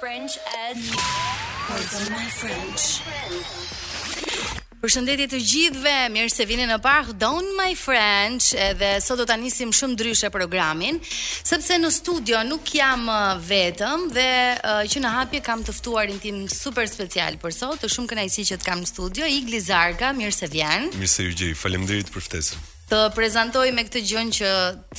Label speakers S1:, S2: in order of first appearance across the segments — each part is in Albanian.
S1: French at
S2: Pardon my
S1: French.
S3: Përshëndetje të gjithëve, mirë se vini në Pardon My French Edhe sot do ta nisim shumë ndryshe programin Sepse në studio nuk jam uh, vetëm Dhe uh, që në hapje kam të ftuarin tim super special për sot Është shumë kënaqësi që të kam në studio Igli Zarka, mirë se vjen
S4: Mirë se ju gjej, falemderit për ftesën
S3: Të prezantoj me këtë gjën që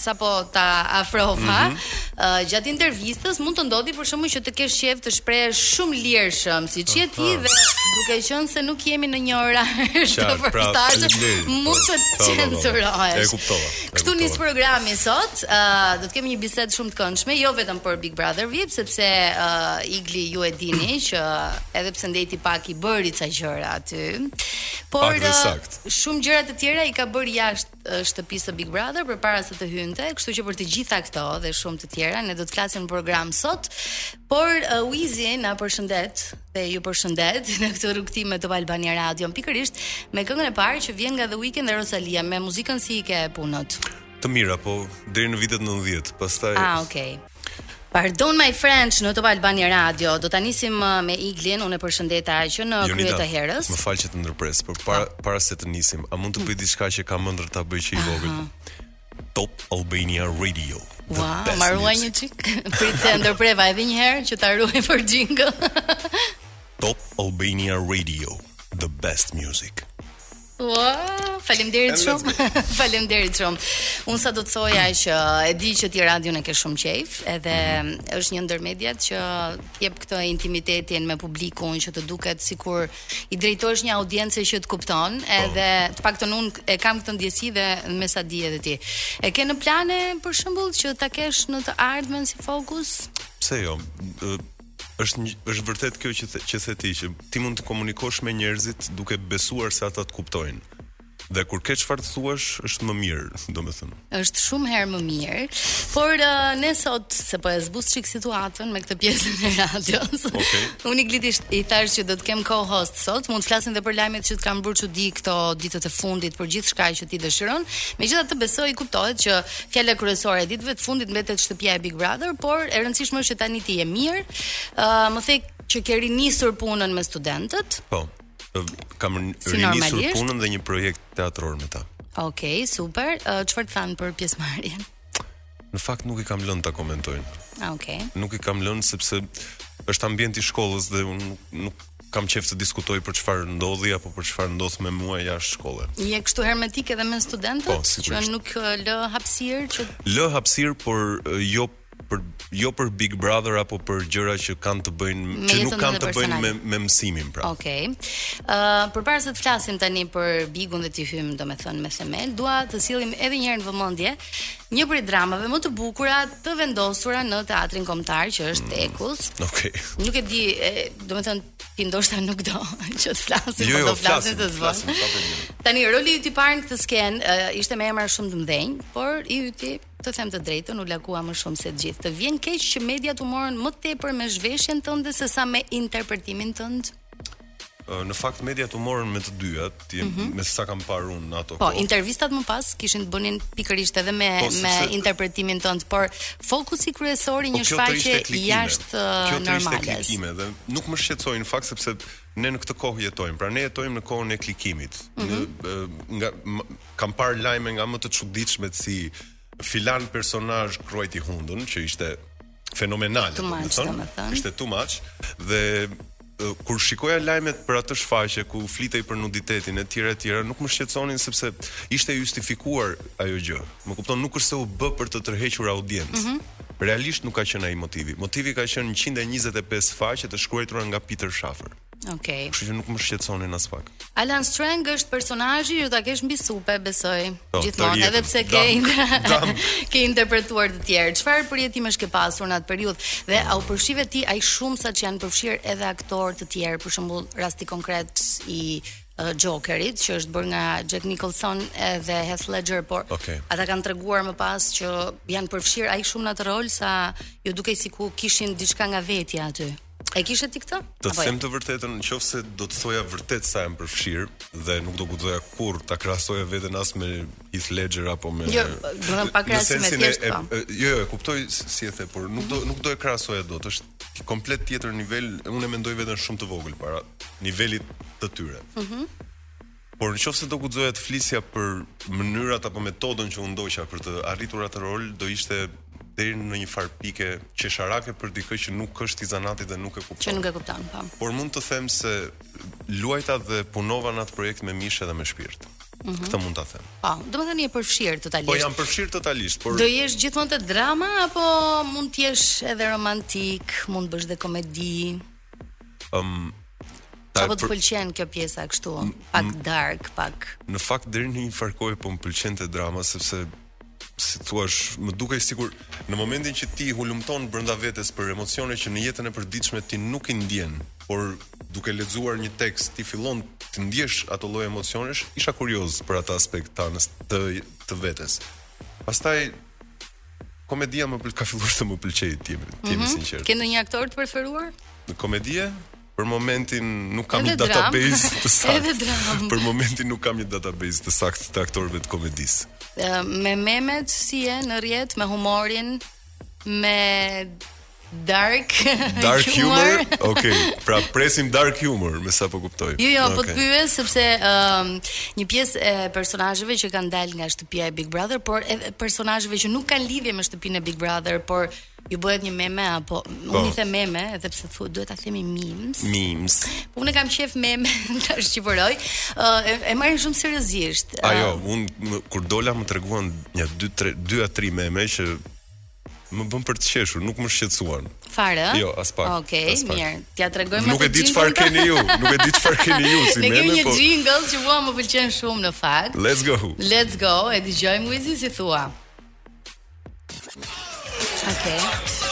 S3: sapo ta afrova, mm -hmm. gjatë intervistës mund të ndodhi për shkakun që të kesh qejf të shprehesh shumë lirshëm, siç je ti dhe duke qenë se nuk jemi në një orar të
S4: përshtatshme, pra,
S3: mund të censurohesh.
S4: E kuptova.
S3: Këtu nis programi sot, uh, do të kemi një bisedë shumë të këndshme, jo vetëm për Big Brother VIP, sepse uh, Igli ju e dini që edhe pse ndejti pak i bëri ca gjëra aty, por
S4: pak dhe saktë.
S3: Shumë gjëra të tjera i ka bërë jashtë shtëpisë së Big Brother përpara se të hynte, kështu që për të gjitha këto dhe shumë të tjera ne do të flasim në program sot. Por uh, Wizi na përshëndet dhe ju përshëndet në këtë rrugëtim me Top Albania Radio, pikërisht me këngën e parë që vjen nga The Weeknd dhe Rosalia me muzikën si i ke punët.
S4: Të mira, po deri në vitet 90, pastaj
S3: Ah, okay. Pardon my French në Top Albania Radio. Do ta nisim uh, me Iglin, unë e përshëndeta që në krye të herës.
S4: Më fal që të ndërpres, por para po. para se të nisim, a mund të bëj diçka që kam ëndërr ta bëj që i vogël? Top Albania Radio.
S3: Wow, ma
S4: ruaj
S3: një çik. Prit se të ndërpreva edhe një herë që ta ruaj për jingle.
S4: Top Albania Radio, the best music.
S3: Wow, faleminderit shumë. faleminderit shumë. Unë sa do të thoja që e di që ti radion e ke shumë qejf, edhe është një ndër mediat që të jep këtë intimitetin me publikun që të duket sikur i drejtohesh një audience që të kupton, po. edhe të paktën unë e kam këtë ndjesi dhe me sa di edhe ti. E ke në plane për shembull që ta kesh në të ardhmen si fokus?
S4: Pse jo? Është një, është vërtet kjo që the, që the ti që ti mund të komunikosh me njerëzit duke besuar se ata të kuptojnë. Dhe kur ke çfarë të thuash, është më mirë, domethënë.
S3: Është shumë herë më mirë, por uh, ne sot se po e zbus çik situatën me këtë pjesën e radios.
S4: Okay.
S3: Unë Igli ty të thashë që do të kem co-host sot, mund të flasim edhe për lajmet që të kanë bërë çudi këto ditët e fundit për gjithçka që ti dëshiron. Megjithatë besoj kuptohet që Fjala kryesore e ditëve të fundit mbetet shtëpia e Big Brother, por e rëndësishme është që tani ti je mirë. Ë, uh, më the që ke rinisur punën me studentët.
S4: Po. Kam rinisur punën dhe një projekt teatror me ta.
S3: Okej, okay, super. Çfarë uh, të thanë për pjesëmarrjen?
S4: Në fakt nuk i kam lënë ta komentojnë.
S3: Ah, okej. Okay.
S4: Nuk i kam lënë sepse është ambienti i shkollës dhe unë nuk, nuk Kam qejf të diskutoj për çfarë ndodhi apo për çfarë ndodh me mua jashtë shkolle.
S3: Je kështu hermetik edhe me studentët
S4: po,
S3: që nuk lë hapësirë që
S4: lë hapësirë, por jo për jo për Big Brother apo për gjëra që kanë të bëjnë
S3: me
S4: që nuk kanë të bëjnë me me mësimin pra.
S3: Okej. Okay. Ë uh, përpara se të flasim tani për Bigun dhe të hyjmë domethënë me themel, dua të sjellim edhe një herë në vëmendje një prej dramave më të bukura të vendosura në teatrin kombëtar që është mm. Ekus.
S4: Okej. Okay.
S3: Nuk e di, e, domethënë ti ndoshta nuk do që të flasim,
S4: jo,
S3: po
S4: jo,
S3: do flasim të zvon. Tani roli yt i parë në këtë skenë uh, ishte me emra shumë të mëdhenj, por i yti të them të drejtën u lakua më shumë se të gjithë. Të vjen keq që mediat u morën më tepër me zhveshjen tënde se sa me interpretimin tënd?
S4: Në fakt mediat u morën me të dyjat, ti mm -hmm. me sa kam parë unë në ato.
S3: Po,
S4: kohë.
S3: intervistat më pas kishin të bënin pikërisht edhe me
S4: po,
S3: me
S4: se...
S3: interpretimin tënd, por fokusi kryesor i
S4: po,
S3: një shfaqje jashtë normale.
S4: Kjo të
S3: sillte
S4: klikime dhe nuk më shqetësoi në fakt sepse ne në këtë kohë jetojmë. Pra ne jetojmë në kohën e klikimit.
S3: Mm
S4: -hmm. në, nga kam parë lajme nga më të çuditshmet si filan personazh kruajti hundën që ishte fenomenale, domethënë, ishte too much dhe kur shikoja lajmet për atë shfaqje ku flitej për nuditetin e tjera e tjera, nuk më shqetësonin sepse ishte justifikuar ajo gjë. Më kupton, nuk është se u bë për të tërhequr audiencë.
S3: Mm -hmm.
S4: Realisht nuk ka qenë ai motivi. Motivi ka qenë 125 faqe të shkruajtura nga Peter Shaffer.
S3: Okej. Okay.
S4: Kështu që nuk më shqetësonin aspak.
S3: Alan Strang është personazhi që ta kesh mbi supe, besoj.
S4: Po,
S3: Gjithmonë, edhe pse ke ke interpretuar të tjerë. Çfarë përjetimesh ke pasur në atë periudhë dhe a u përfshive ti aq shumë sa që janë përfshirë edhe aktorë të tjerë, për shembull, rasti konkret i uh, Jokerit që është bërë nga Jack Nicholson dhe Heath Ledger, por
S4: okay.
S3: ata kanë treguar më pas që janë përfshirë aq shumë në atë rol sa iu dukej sikur kishin diçka nga vetja aty. E kishe ti këtë?
S4: Të
S3: Apo
S4: them jo? të vërtetën, në qoftë se do të thoja vërtet sa jam përfshirë dhe nuk do guxoja kurr ta krahasoja veten as me Heath Ledger apo me
S3: Jo, domethënë, pa
S4: Në
S3: krahasim, e
S4: sensin
S3: thjeshtë, po.
S4: e- Jo, jo, e kuptoj s- si e the, por nuk do nuk do e krahasoja dot. Është komplet tjetër nivel. Unë e mendoj veten shumë të vogël para nivelit të tyre.
S3: Mhm.
S4: Por në qoftë se do guxoja të flisja për mënyrat apo metodën që unë ndoqa për të arritur atë rol, do ishte deri në një farë pike qesharake për dikë që nuk është i zanatit dhe nuk e kupton.
S3: Që nuk e kupton, po.
S4: Por mund të them se luajta dhe punova në atë projekt me mish edhe me shpirt. Mm -hmm. Këtë mund ta them.
S3: Po, domethënë je përfshirë totalisht.
S4: Po jam përfshirë totalisht, por
S3: Do jesh gjithmonë te drama apo mund të jesh edhe romantik, mund bësh dhe komedi?
S4: Ëm Sa
S3: po të pëlqen kjo pjesa kështu, pak dark, pak.
S4: Në fakt deri në një farë kohe po më pëlqente drama sepse si thua, më dukej sikur në momentin që ti hulumton brenda vetes për emocione që në jetën e përditshme ti nuk i ndjen, por duke lexuar një tekst ti fillon të ndjesh ato lloj emocionesh, isha kurioz për atë aspekt të të të vetes. Pastaj Komedia më pël... ka filluar të më pëlqejë, të jemi, të jemi mm -hmm. sinqertë.
S3: Ke ndonjë aktor të preferuar?
S4: Në komedi? Për momentin nuk kam një database të saktë.
S3: Edhe dramë.
S4: Për momentin nuk kam një database të saktë të aktorëve të komedisë.
S3: Me memet si je në rrjet me humorin, me Dark humor.
S4: Dark humor. Okej. Okay. Pra presim dark humor, me sa po kuptoj.
S3: Jo, jo, okay.
S4: po
S3: të pyes sepse ëm ehm, uh, një pjesë e personazheve që kanë dalë nga shtëpia e Big Brother, por edhe personazheve që nuk kanë lidhje me shtëpinë e Big Brother, por ju bëhet një meme apo po. unë i them meme edhe pse thu, duhet ta themi memes.
S4: Memes.
S3: Po unë kam qejf meme ta shqipëroj. Ë uh, e, e marrin shumë seriozisht.
S4: Ajo, uh, unë kur dola më treguan një 2 3 2 a 3 meme që Më bënë për të qeshur, nuk më shqetësuan.
S3: Fare, ë?
S4: Jo, aspak.
S3: Okej,
S4: okay,
S3: mirë. T'ia tregojmë
S4: Nuk e di çfarë keni ju, nuk e di çfarë keni ju si meme, po.
S3: Ne kemi një
S4: po...
S3: jingle që mua më pëlqen shumë në fakt.
S4: Let's go.
S3: Let's go, e dëgjojmë Wizi si thua. Okej. Okay.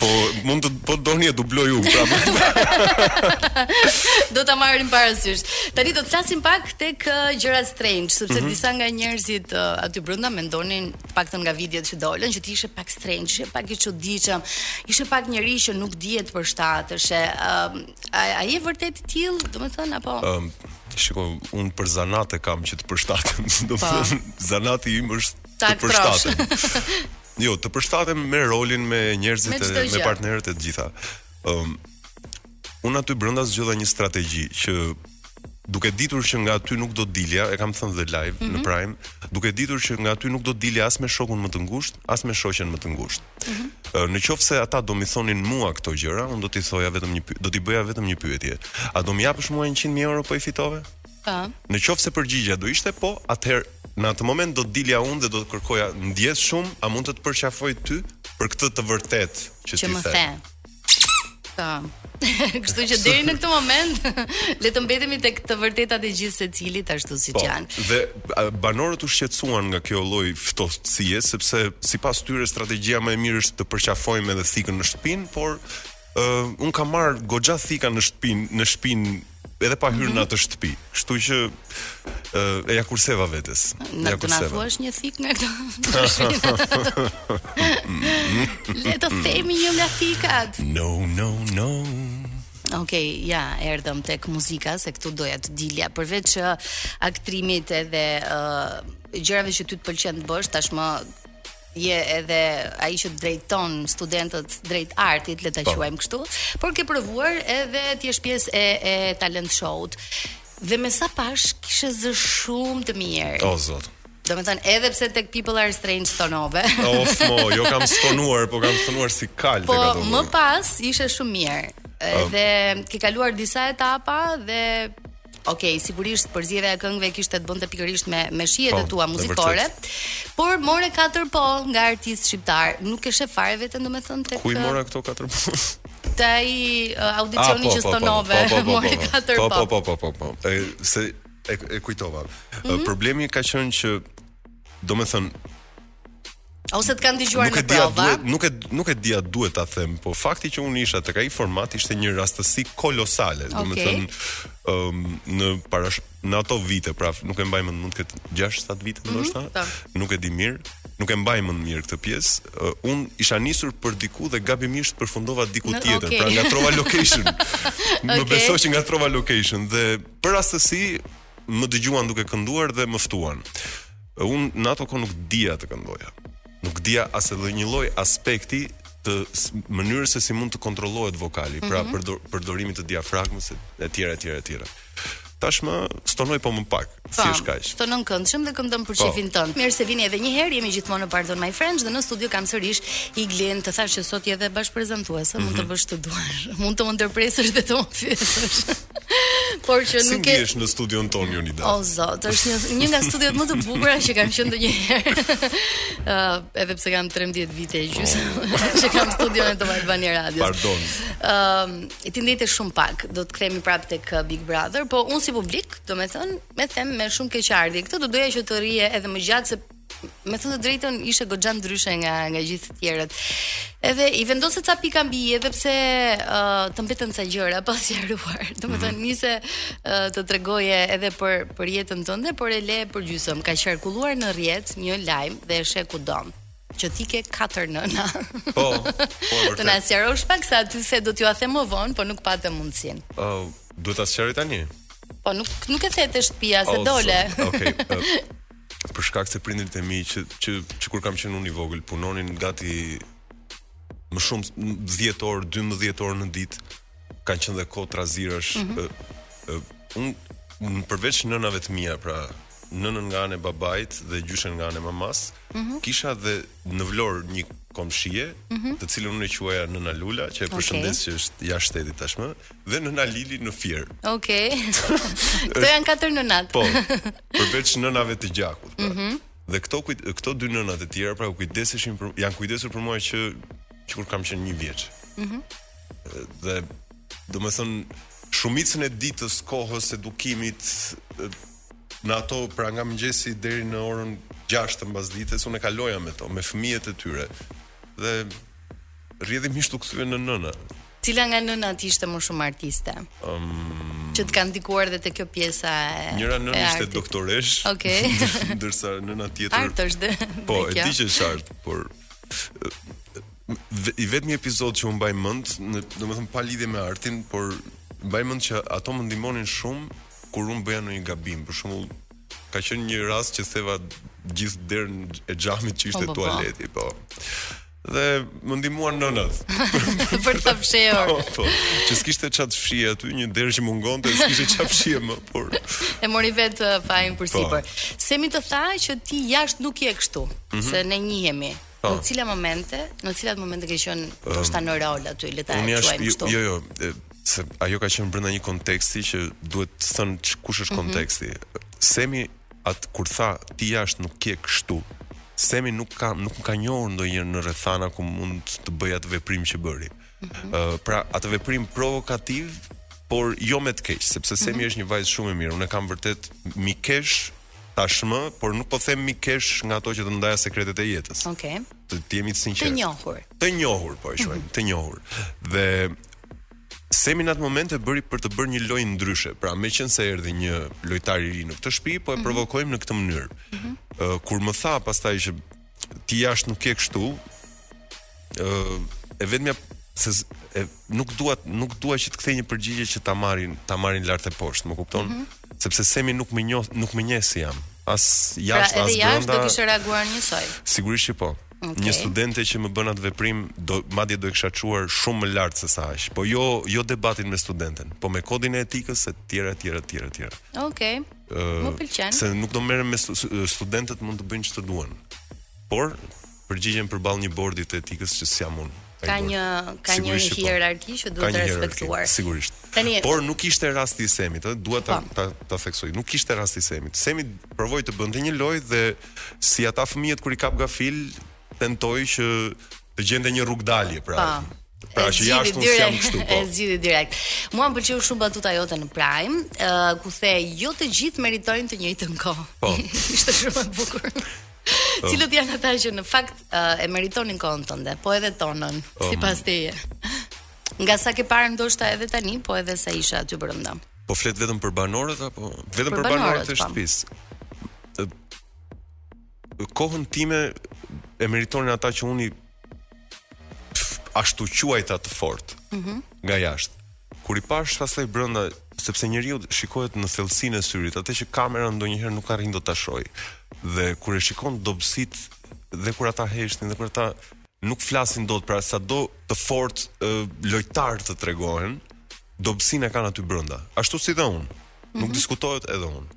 S4: Po mund të po doni e dubloj unë prapë.
S3: do ta marrim parasysh. Tani do të flasim pak tek uh, gjëra strange, sepse
S4: mm -hmm.
S3: disa nga njerëzit uh, aty brenda mendonin paktën nga videot që dolën që ti ishe pak strange, ishe pak i çuditshëm, ishe pak njeri që nuk di të përshtatesh. Ë um, a, a je vërtet i tillë, domethënë apo?
S4: Ëm um, Shiko, unë për zanat e kam që të përshtatem. Domethënë
S3: po.,
S4: zanati im është të përshtatem. jo, të përshtatem me rolin, me njerëzit
S3: me
S4: e me partnerët e të gjitha. Ëm um, Unë aty brenda zgjodha një strategji që duke ditur që nga aty nuk do të dilja, e kam thënë dhe live
S3: mm -hmm.
S4: në mhm. Prime, duke ditur që nga aty nuk do të dilja as me shokun më të ngushtë, as me shoqen më të ngushtë.
S3: Mm
S4: -hmm. Në qoftë se ata do m'i thonin mua këto gjëra, unë do t'i thoja vetëm një do t'i bëja vetëm një pyetje. A do m'i japësh mua 100.000 euro po i fitove?
S3: Po.
S4: Në qoftë se përgjigja do ishte po, atëherë në atë moment do të dilja unë dhe do të kërkoja ndjesë shumë, a mund të të përqafoj ty për këtë të vërtetë që,
S3: që
S4: ti the.
S3: Që më the. Kështu që deri në këtë moment le të mbetemi tek të vërtetat e gjithsecilit ashtu siç
S4: po,
S3: janë.
S4: Dhe a, banorët u shqetësuan nga kjo lloj ftohtësie sepse sipas tyre strategjia më e mirë është të përqafojmë edhe thikën në shpinë, por Uh, unë kam marr goxha thika në shpinë, në shpinë edhe pa hyrë në mhm. atë shtëpi. Kështu që uh, e ia kurseva vetes. Ia
S3: kurseva. Na thuash një thikë nga këto. Le të themi një nga thikat.
S4: No, no, no.
S3: Ok, ja, erdhëm tek muzika se këtu doja të dilja përveç uh, aktrimit edhe uh, gjërave që ty të pëlqen të bësh, tashmë je edhe ai që drejton studentët drejt artit, le ta
S4: po.
S3: quajmë kështu, por ke provuar edhe të jesh pjesë e e talent show-ut. Dhe me sa pashë kishe zë shumë të mirë.
S4: O zot.
S3: Domethënë, edhe pse tek people are strange stonove.
S4: Of, mo, jo kam stonuar, po kam stonuar si kalë.
S3: Po, më pas, ishe shumë mirë. Dhe ke kaluar disa etapa dhe Okej, okay, sigurisht përzgjedhja e këngëve kishte të bënte pikërisht me me shijet
S4: po,
S3: e tua muzikore. Por more katër po nga artistë shqiptarë, nuk e sheh fare veten domethënë tek
S4: Ku i mora këto katër po?
S3: Te ai uh, audicioni që stonove, more katër
S4: po.
S3: Po
S4: po po po po. E se s'e kujtova.
S3: Mm -hmm.
S4: Problemi ka qenë që domethënë
S3: Ose të kanë dëgjuar në prova.
S4: Nuk e nuk e di a duhet ta them, po fakti që unë isha tek ai format ishte një rastësi kolosale,
S3: okay.
S4: domethënë ëm um, në para në ato vite, pra nuk e mbaj mend mund të ketë 6-7 vite mhm, ndoshta,
S3: mm -hmm,
S4: nuk e di mirë, nuk e mbaj mend mirë këtë pjesë. Uh, unë isha nisur për diku dhe gabimisht përfundova diku
S3: në,
S4: tjetër,
S3: okay.
S4: pra ngatërrova location. Më
S3: okay.
S4: beso që ngatërrova location dhe për rastësi më dëgjuan duke kënduar dhe më ftuan. Unë në ato kohë nuk dija të këndoja. Nuk dija as edhe një lloj aspekti të mënyrës se si mund të kontrollohet vokali, pra
S3: mhm.
S4: përdor, përdorimit të diafragmës e tjera e tjera e tjera. Tashmë stonoj po më pak, pa, s'është kaq.
S3: Po, stonon këndshëm dhe këndon për
S4: po.
S3: qejfin tënd. Mirë se vini edhe një herë, jemi gjithmonë në Pardon My Friends dhe në studio kam sërish Iglin, të thashë që sot je edhe bashkëprezantues, mm
S4: -hmm.
S3: mund të mhm. bësh ç'të duash. Mund të më ndërpresësh dhe të më fyesësh. Por që
S4: si
S3: nuk e Si
S4: ndihesh në studion tonë Jonida?
S3: O zot, është një një nga studiot më të bukura që kam qenë ndonjëherë. Ëh, uh, edhe pse kam 13 vite e gjysmë oh. që kam studion e Top Albania Radio.
S4: Pardon.
S3: Ëm, uh, ti ndenje shumë pak. Do të kthehemi prapë tek uh, Big Brother, po unë si publik, domethënë, e them me shumë keqardhje. Se do doja që të rrije edhe më gjatë se me thënë të drejtën ishe goxha ndryshe nga nga gjithë të tjerët. Edhe i vendose ca pika mbi i edhe pse uh, të mbetën ca gjëra pa sqaruar. Domethënë mhm. nise uh, të tregoje edhe për për jetën tënde, por e le për gjysmë. Ka qarkulluar në rrjet një lajm dhe e sheh kudo që ti ke katër nëna.
S4: Po. Po.
S3: Të na sqarosh pak se aty the do t'jua them më vonë, po nuk pate mundësinë.
S4: Ë, uh, duhet ta sqaroj tani.
S3: Po nuk nuk e the te shtëpia se
S4: oh,
S3: dole.
S4: Okej. Okay. Uh, për shkak se prindërit e mi që që që kur kam qenë unë i vogël punonin gati më shumë 10 orë, 12 orë në ditë, kanë qenë dhe kohë trazirash.
S3: Mm
S4: -hmm. uh, uh, unë unë përveç nënave të mia, pra nënën nga ana e babait dhe gjyshen nga ana e mamasë,
S3: mm -hmm.
S4: kisha dhe në Vlorë një komshie, mm -hmm. të cilën unë e quaja nëna Lula, që e përshëndes okay. që është jashtë shtetit tashmë. dhe nëna Lili në Fier.
S3: Okej. Okay. Këto janë katër nënat.
S4: Po. Përveç nënave të gjakut. Pra.
S3: Mm -hmm.
S4: Dhe këto kujt, këto dy nënat e tjera pra kujdeseshin për janë kujdesur për mua që që kur kam qenë 1 vjeç.
S3: Mhm.
S4: Mm dhe domethënë shumicën e ditës kohës edukimit në ato pra nga mëngjesi deri në orën 6 të mbasdites unë e kaloja me to me fëmijët e tyre dhe rrjedhimisht u kthyen në nëna
S3: Cila nga nënat ishte më shumë artiste?
S4: Ëm
S3: që të kanë ndikuar edhe te kjo pjesa e artit?
S4: Njëra nënë ishte doktoreshë.
S3: Okej. Okay.
S4: Ndërsa nëna tjetër
S3: Art është.
S4: Po, e di që është art, por i vetmi episod që unë mbaj mend, domethënë pa lidhje me artin, por mbaj mend që ato më ndihmonin shumë kur unë bëja ndonjë gabim. Për shembull, ka qenë një rast që theva gjithë derën e xhamit që ishte
S3: po, po, po.
S4: tualeti, po. dhe më ndihmuan nënat.
S3: për ta fshehur.
S4: Po, po. Që s'kishte çat fshije aty, një derë që mungonte, s'kishte çat fshije më, por
S3: e mori vetë uh, fajin
S4: po.
S3: përsipër. Semi të tha që ti jashtë nuk je kështu, mm -hmm. se ne njihemi.
S4: Po.
S3: Në cila momente, në cilat momente ke qenë ndoshta në rol aty, le ta quajmë
S4: jo,
S3: kështu.
S4: Jo, jo, se ajo ka qenë brenda një konteksti që duhet thënë kush është mhm. konteksti. Mm -hmm. Semi Atë kur tha ti jashtë nuk je kështu, Semi nuk ka nuk më ka njohur ndonjëherë në rrethana ku mund të bëj atë veprim që bëri.
S3: Ëh,
S4: mm -hmm. pra atë veprim provokativ, por jo me të keq, sepse Semi mm -hmm. është një vajzë shumë e mirë. Unë e kam vërtet mikeshë tashmë, por nuk po them mikeshë nga ato që të ndaja sekretet e jetës.
S3: Okej. Okay.
S4: Të, të jemi të sinqertë.
S3: Të njohur.
S4: Të njohur, po e quajmë, mm -hmm. të njohur. Dhe Semi në atë moment e bëri për të bërë një lojë ndryshe. Pra, meqense erdhi një lojtar i ri në këtë shtëpi, po e mhm. provokojmë në këtë mënyrë. Ëh, mhm. uh, kur më tha pastaj që ti jashtë nuk je kështu, ëh, uh, e vetmja se e, nuk dua nuk dua që të kthej një përgjigje që ta marrin ta marrin lart e poshtë, më kupton? Mm -hmm. Sepse Semi nuk më njoh, nuk më njeh si jam. As
S3: pra,
S4: jashtë
S3: pra,
S4: as brenda.
S3: Pra, edhe jashtë do kishe reaguar njësoj.
S4: Sigurisht që po.
S3: Okay.
S4: Një studente që më bën atë veprim, do madje do e kisha çuar shumë më lart se sa aq. Po jo, jo debatin me studenten, po me kodin e etikës e tjera e tjera e tjera e tjera.
S3: Okej.
S4: Okay.
S3: Më pëlqen.
S4: Se nuk do merrem me, studentët mund të bëjnë ç'të duan. Por përgjigjen përballë një bordi të etikës që s'jam unë.
S3: ka një ka një
S4: po.
S3: hierarki që duhet respektuar.
S4: Sigurisht.
S3: Tani,
S4: por nuk ishte rasti i Semit, ëh, dua ta
S3: po.
S4: ta, ta theksoj. Nuk ishte rasti i Semit. Semi provoi të bënte një lojë dhe si ata fëmijët kur i kap gafil, tentoi që të gjente një rrugëdalje pra. Pa.
S3: Po.
S4: Pra që jashtë unë jam kështu po.
S3: E zgjidhi direkt. Mua më pëlqeu shumë batuta jote në Prime, uh, ku the jo të gjithë meritojnë të njëjtën kohë.
S4: Po.
S3: Ishte shumë e bukur. Po. Cilët janë ata që në fakt uh, e meritonin kohën tënde, po edhe tonën, po. sipas teje. Nga sa ke parë ndoshta edhe tani, po edhe sa ishe aty brenda.
S4: Po flet vetëm për banorët apo vetëm
S3: për,
S4: për banorët e
S3: po.
S4: shtëpisë? Kohën time e meritonin ata që unë i ashtuquajta të fortë. Mm -hmm. Nga jashtë. Kur i pashë pastaj brenda, sepse njeriu shikohet në thellësinë e syrit, atë që kamera ndonjëherë nuk arrin dot ta shohë. Dhe kur e shikon dobësitë dhe kur ata heshtin dhe kur ata nuk flasin dot, pra sado të fortë lojtarë të tregohen, dobësinë e kanë aty brenda. Ashtu si dhe unë. Nuk mm -hmm. diskutohet edhe unë.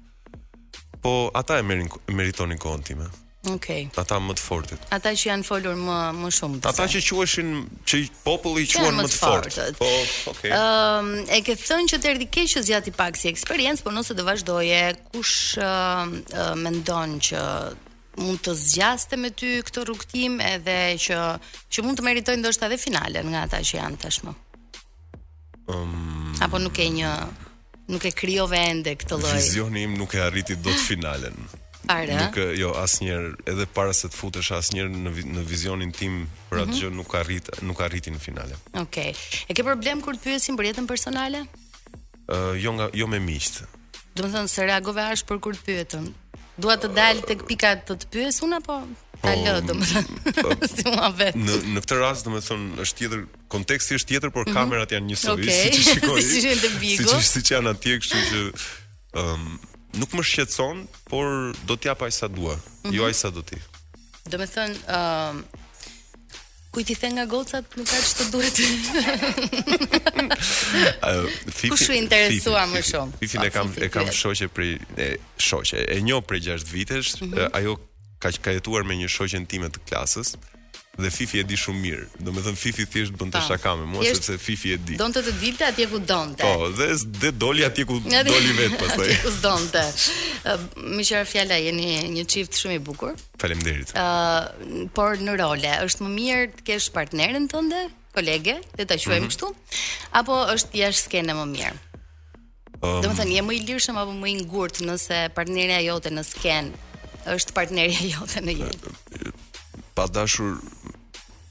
S4: Po ata e merin meritonin kohën time.
S3: Okej. Okay.
S4: Ata më të fortët.
S3: Ata që janë folur më më shumë.
S4: Ata që quheshin që populli i quan më të
S3: fortët.
S4: Po, okay.
S3: Ëm, ehm, um, e ke thënë që të erdhi keq që zgjati pak si eksperiencë, por nëse do vazhdoje, kush uh, uh, mendon që mund të zgjaste me ty këtë rrugëtim edhe që që mund të meritojë ndoshta edhe finalen nga ata që janë tashmë.
S4: Ëm, um,
S3: apo nuk ke një Nuk e krijove ende këtë lloj.
S4: Vizioni im nuk e arriti dot finalen.
S3: A?
S4: Nuk e, jo asnjëherë, edhe para se të futesha asnjëherë në në vizionin tim për atë mhm. gjë nuk arrit, nuk arriti në finale.
S3: Okej. Okay. E ke problem kur të pyesin për jetën personale?
S4: Ë, uh, jo nga jo me
S3: miqtë. Domethënë se reagove ashpër kur të pyetën. Dua të dal tek pika të të pyes unë apo ta po, lë, domethënë. Po, si mua vetë.
S4: Në në këtë rast domethënë është tjetër konteksti është tjetër, por mhm. kamerat janë njësoj,
S3: okay.
S4: siç e shikoj.
S3: siç janë te Bigu.
S4: Siç siç janë atje, kështu që ëm um, nuk më shqetëson, por do të të jap aq sa dua,
S3: mm -hmm.
S4: jo mhm. aq sa do ti.
S3: Domethënë ëm um, Kujt i the nga gocat nuk ke ç'të duhet. Kush u interesua më shumë? Fifi
S4: e kam e kam shoqe prej shoqe. E njoh prej 6 vitesh,
S3: mhm.
S4: ajo ka ka jetuar me një shoqen time të klasës. Dhe Fifi e di shumë mirë. Domethënë Fifi thjesht bënte
S3: po,
S4: shaka me mua sepse Fifi e di.
S3: Donte të dilte atje ku donte.
S4: Po, dhe dhe doli atje ku doli vetë pastaj.
S3: Atje ku donte. Meqë ra fjala jeni një çift shumë i bukur.
S4: Faleminderit.
S3: Ë, uh, por në role është më mirë të kesh partneren tënde, kolege, le ta quajmë mhm. kështu, mm -hmm. apo është jashtë skene më mirë?
S4: Um,
S3: domethënë je më i lirshëm apo më i ngurtë nëse partnerja jote në skenë është partnerja jote në jetë.
S4: Pa dashur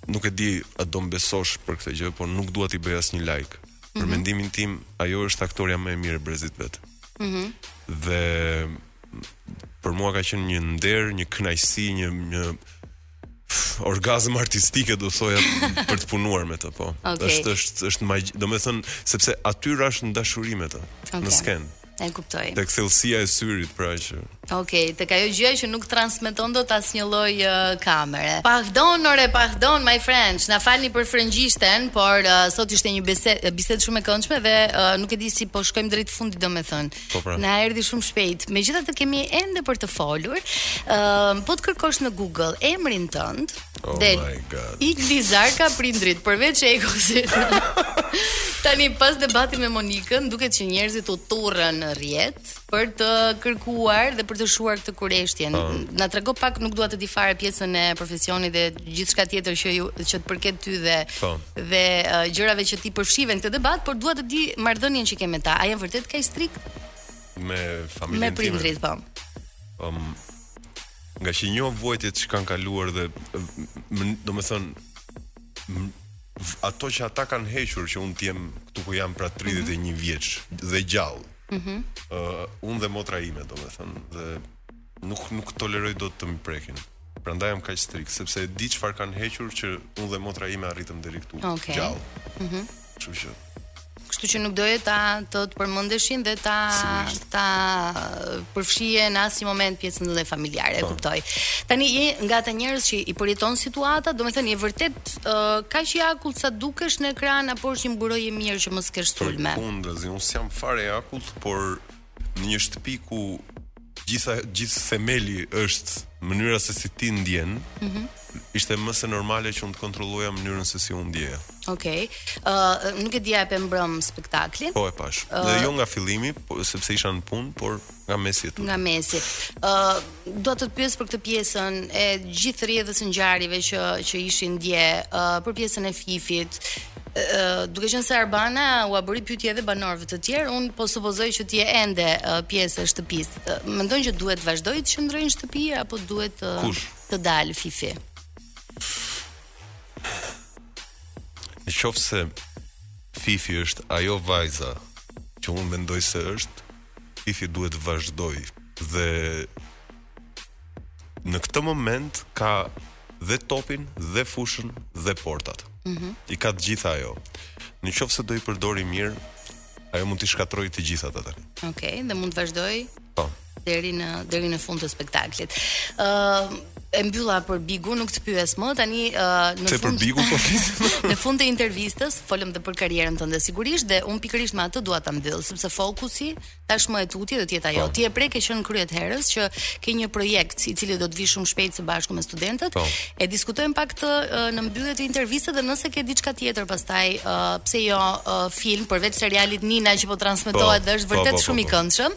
S4: nuk e di a do më besosh për këtë gjë, por nuk dua t'i bëj asnjë lajkë. Mm -hmm. Për mhm. mendimin tim, ajo është aktorja më e mirë e brezit të vet. Mhm. Mm dhe për mua ka qenë një nder, një kënaqësi, një një orgazm artistike do thoja për të punuar me të, po.
S3: Okay.
S4: Është është është magji, domethënë sepse aty rashë në dashuri me të, okay.
S3: në
S4: skenë.
S3: E kuptoj.
S4: Tek thellësia e syrit, pra që.
S3: Okej, okay, tek ajo gjëja që nuk transmeton dot asnjë lloj uh, kamere. Pardon, ore, pardon, my French, na falni për frëngjishten, por uh, sot ishte një bisedë bisedë shumë e këndshme dhe uh, nuk e di si po shkojmë drejt fundit, domethënë.
S4: Po pra.
S3: Na erdhi shumë shpejt. Megjithatë kemi ende për të folur. Ëm, uh, po të kërkosh në Google emrin tënd,
S4: oh
S3: del Igli Zarka prindërit, përveç Egos-it. Tani pas debatit me Monikën, duket që njerëzit u turrën në rrjet për të kërkuar dhe për të shuar këtë kureshtjen. Uh. Na trego pak, nuk dua të di fare pjesën e profesionit dhe gjithçka tjetër që ju që të përket ty dhe
S4: po.
S3: dhe uh, gjërave që ti përfshive në këtë debat, por dua të di marrëdhënien që ke me ta. A janë vërtet kaq strikt?
S4: Me familjen
S3: Me prindërit, po.
S4: Um, ngaqë i njoh vuajtjet që kanë kaluar dhe domethënë ato që ata kanë hequr që unë të jem këtu ku jam pra 31 mm -hmm. vjeç dhe gjallë mm -hmm. uh, unë dhe motra ime domethënë dhe Nuk nuk toleroj dot të më prekin. Prandaj jam kaq strikt, sepse e di çfarë kanë hequr që unë dhe motra ime arritëm deri këtu.
S3: Okay.
S4: Gjallë. Mhm. Mm Kështu që
S3: Kështu që nuk doje ta të të përmendeshin dhe ta
S4: Sigurisht.
S3: ta përfshije në asnjë moment pjesën dhe familjare, e po. kuptoj. Tani je nga ata njerëz që i përjeton situata, domethënë je vërtet uh, kaq i akullt sa dukesh në ekran apo është një mburojë e mirë që mos kesh sulme.
S4: Përkundazi, unë s'jam fare i akullt, por në një shtëpi ku gjitha gjithë themeli është mënyra se si ti ndjen.
S3: Mhm.
S4: Mm ishte më se normale që unë të kontrolloja mënyrën se si unë ndjeja.
S3: Okej. Okay. Ë uh, nuk e di a e pe mbrëm spektaklin.
S4: Po e pashë. Uh, dhe jo nga fillimi, po, sepse isha në punë, por nga mesi e tutje.
S3: Nga mesi. Ë uh, Dua të të pyes për këtë pjesën e gjithë rrjedhës së ngjarjeve që që ishin dje, uh, për pjesën e Fifit. Uh, duke qenë se Arbana ua bëri pyetjen edhe banorëve të tjerë, unë po supozoj që ti je ende uh, pjesë e shtëpisë. Uh, mendon që duhet të vazhdojë të qëndrojë në shtëpi apo duhet uh,
S4: Kush?
S3: të dalë Fifi?
S4: Në qoftë se Fifi është ajo vajza që unë mendoj se është, Fifi duhet të vazhdojë dhe në këtë moment ka dhe topin dhe fushën dhe portat. Mm -hmm. I ka të gjitha ajo. Në qoftë se do i përdorë mirë, ajo mund t'i shkatërrojë të gjithë ata tani.
S3: Okej, okay, dhe mund të vazhdojë
S4: po.
S3: deri në, deri në fund të spektaklit. Uh, e mbylla për Bigun, nuk të pyes më. Tani uh, në
S4: Te
S3: fund.
S4: Bigu, po
S3: në fund të intervistës folëm dhe për karrierën tënde sigurisht dhe un pikërisht me atë dua ta mbyll, sepse fokusi tashmë e tutje do të jetë ajo.
S4: Po.
S3: Ti e preke që në krye të herës që ke një projekt i cili do të vijë shumë shpejt së bashku me studentët.
S4: Po.
S3: E diskutojmë pak të uh, në mbyllje të intervistës dhe nëse ke diçka tjetër pastaj uh, pse jo uh, film përveç serialit Nina që po transmetohet po, dhe është vërtet shumë i këndshëm.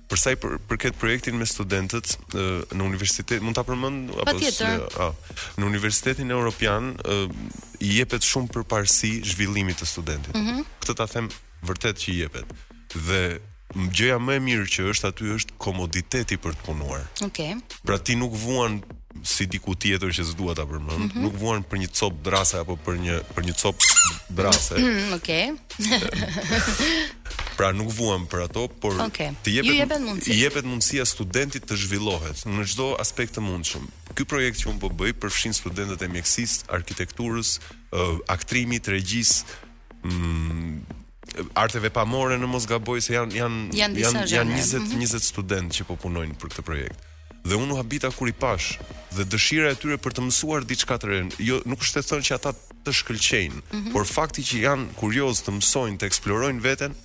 S4: Për sa i përket projektit me studentët në universitet, mund ta përmend apo s'le? Ah, në Universitetin Evropian i jepet shumë përparësi zhvillimit të studentit.
S3: Mm -hmm.
S4: Këtë ta them vërtet që i jepet. Dhe gjëja më e mirë që është aty është komoditeti për të punuar.
S3: Okej. Okay.
S4: Pra ti nuk vuan si diku tjetër që s'dua ta përmend,
S3: mm -hmm.
S4: nuk vuan për një copë dërrase apo për një për një copë dërrase.
S3: Mm, Okej.
S4: pra nuk vuan për ato, por
S3: okay.
S4: të
S3: jepet, jepet
S4: mundësia. jepet mundësia studentit të zhvillohet në çdo aspekt të mundshëm. Ky projekt që un po bëj përfshin studentët e mjekësisë, arkitekturës, aktrimit, regjisë, mm, arteve pamore në mos gaboj se janë janë
S3: janë
S4: janë, janë 20 mm -hmm. 20 studentë që po punojnë për këtë projekt. Dhe unë u habita kur i pashë dhe dëshira e tyre për të mësuar diçka të re. Jo, nuk është e thënë që ata të shkëlqejnë,
S3: mm -hmm.
S4: por fakti që janë kuriozë të mësojnë, të eksplorojnë veten,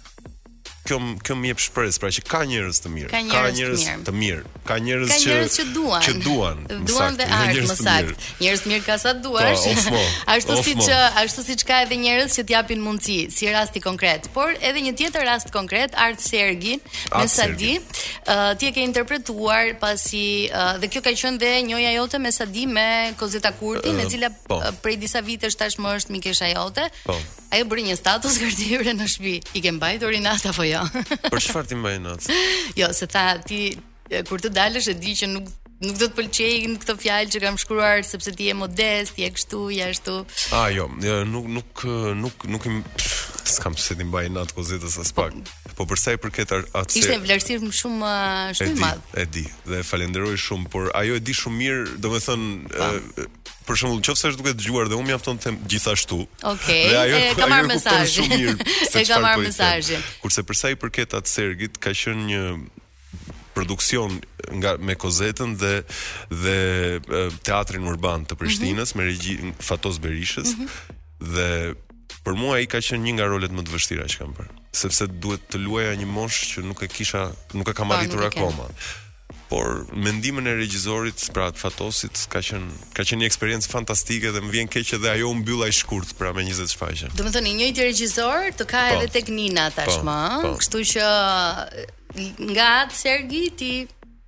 S4: kjo kjo më jep shpresë, pra që ka njerëz të mirë,
S3: ka njerëz të mirë.
S4: Të mirë. Ka njerëz që
S3: njerëz që duan,
S4: që duan,
S3: duan dhe art më
S4: saktë.
S3: Njerëz të mirë ka sa të duash.
S4: Po,
S3: ashtu siç ashtu siç ka edhe njerëz që të japin mundësi, si rasti konkret, por edhe një tjetër rast konkret Art Sergi, me sa di, ti e ke interpretuar pasi dhe kjo ka qenë dhe njohja jote me sa di me Kozeta Kurtin, e cila
S4: po.
S3: prej disa vitesh tashmë është mikesha jote.
S4: Po.
S3: Ajo bëri një status kur dole në shtëpi. I ke mbajtur inat apo jo?
S4: Për çfarë t'i mbaj inat?
S3: jo, se tha ti kur të dalësh e di që nuk nuk do të pëlqejnë këto fjalë që kam shkruar sepse ti je modest, je kështu, je ashtu.
S4: Ah, jo, nuk nuk nuk nuk im s'kam pse t'i mbaj inat Kozetës aspak. Po për sa i përket atë
S3: Ishte vlerësim shumë shumë i madh.
S4: E di, dhe e falënderoj shumë, por ajo e di shumë mirë, domethënë për shembull, nëse është duke dëgjuar dhe unë mjafton të them gjithashtu.
S3: Okej.
S4: Okay.
S3: E ka marrë mesazhin. E ka marrë
S4: po
S3: mesazhin.
S4: Kurse për sa i përket Atë Sergit, ka qenë një produksion nga me Kozetën dhe dhe teatrin urban të Prishtinës mm -hmm. me regji Fatos Berishës mm -hmm. dhe për mua ai ka qenë një nga rolet më të vështira që kam bërë, sepse duhet të luaja një moshë që nuk e kisha, nuk e kam arritur akoma. Por me ndihmën e regjisorit, pra të Fatosit, ka qenë ka qenë një eksperiencë fantastike dhe më vjen keq që dhe ajo u mbyll aq shkurt, pra me 20 shfaqje.
S3: Do të thotë i njëjti regjisor të ka
S4: po,
S3: edhe tek Nina po, tashmë,
S4: po,
S3: kështu që nga Atë Sergi ti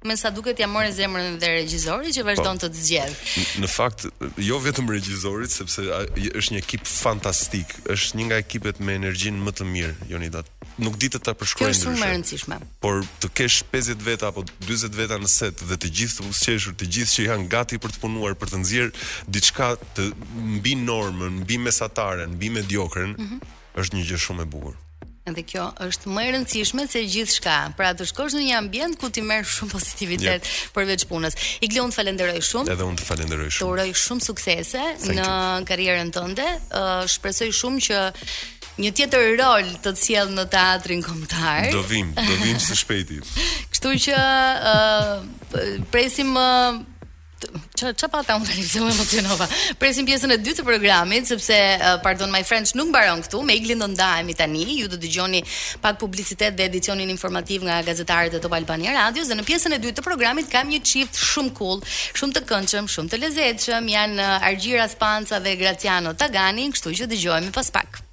S3: me sa duket ia more zemrën dhe regjizorit që vazhdon po, të të zgjedh.
S4: Në fakt, jo vetëm regjizorit, sepse është një ekip fantastik, është një nga ekipet me energjinë më të mirë, Jonida. Nuk di të ta përshkruaj ndryshe.
S3: Kjo është shumë e rëndësishme.
S4: por të kesh 50 veta apo 40 veta në set dhe të gjithë të buzëqeshur, të gjithë që janë gati për të punuar, për të nxjerr diçka të mbi normën, mbi mesataren, mbi mediokren,
S3: mm -hmm.
S4: është një gjë shumë e bukur.
S3: Dhe kjo është më e rëndësishme se gjithçka. Pra të shkosh në një ambient ku ti merr shumë pozitivitet yep. përveç punës. Igli të falenderoj shumë.
S4: Edhe unë të falenderoj shumë.
S3: Të uroj shumë suksese
S4: Thank
S3: në karrierën tënde. Uh, shpresoj shumë që një tjetër rol të të sjellë në teatrin kombëtar.
S4: Do vim, do vim së shpejti.
S3: Kështu që ë uh, presim uh, Ç'a ç'a pata unë tani pse më emocionova. Presim pjesën e dytë të programit sepse uh, pardon my friends nuk mbaron këtu. Me Iglin do ndahemi tani. Ju do dëgjoni pak publicitet dhe edicionin informativ nga gazetarët e Top Albania Radios dhe në pjesën e dytë të programit kam një çift shumë cool, shumë të këndshëm, shumë të lezetshëm. Janë uh, Argjira Spanca dhe Graciano Tagani, kështu që dëgjohemi pas pak.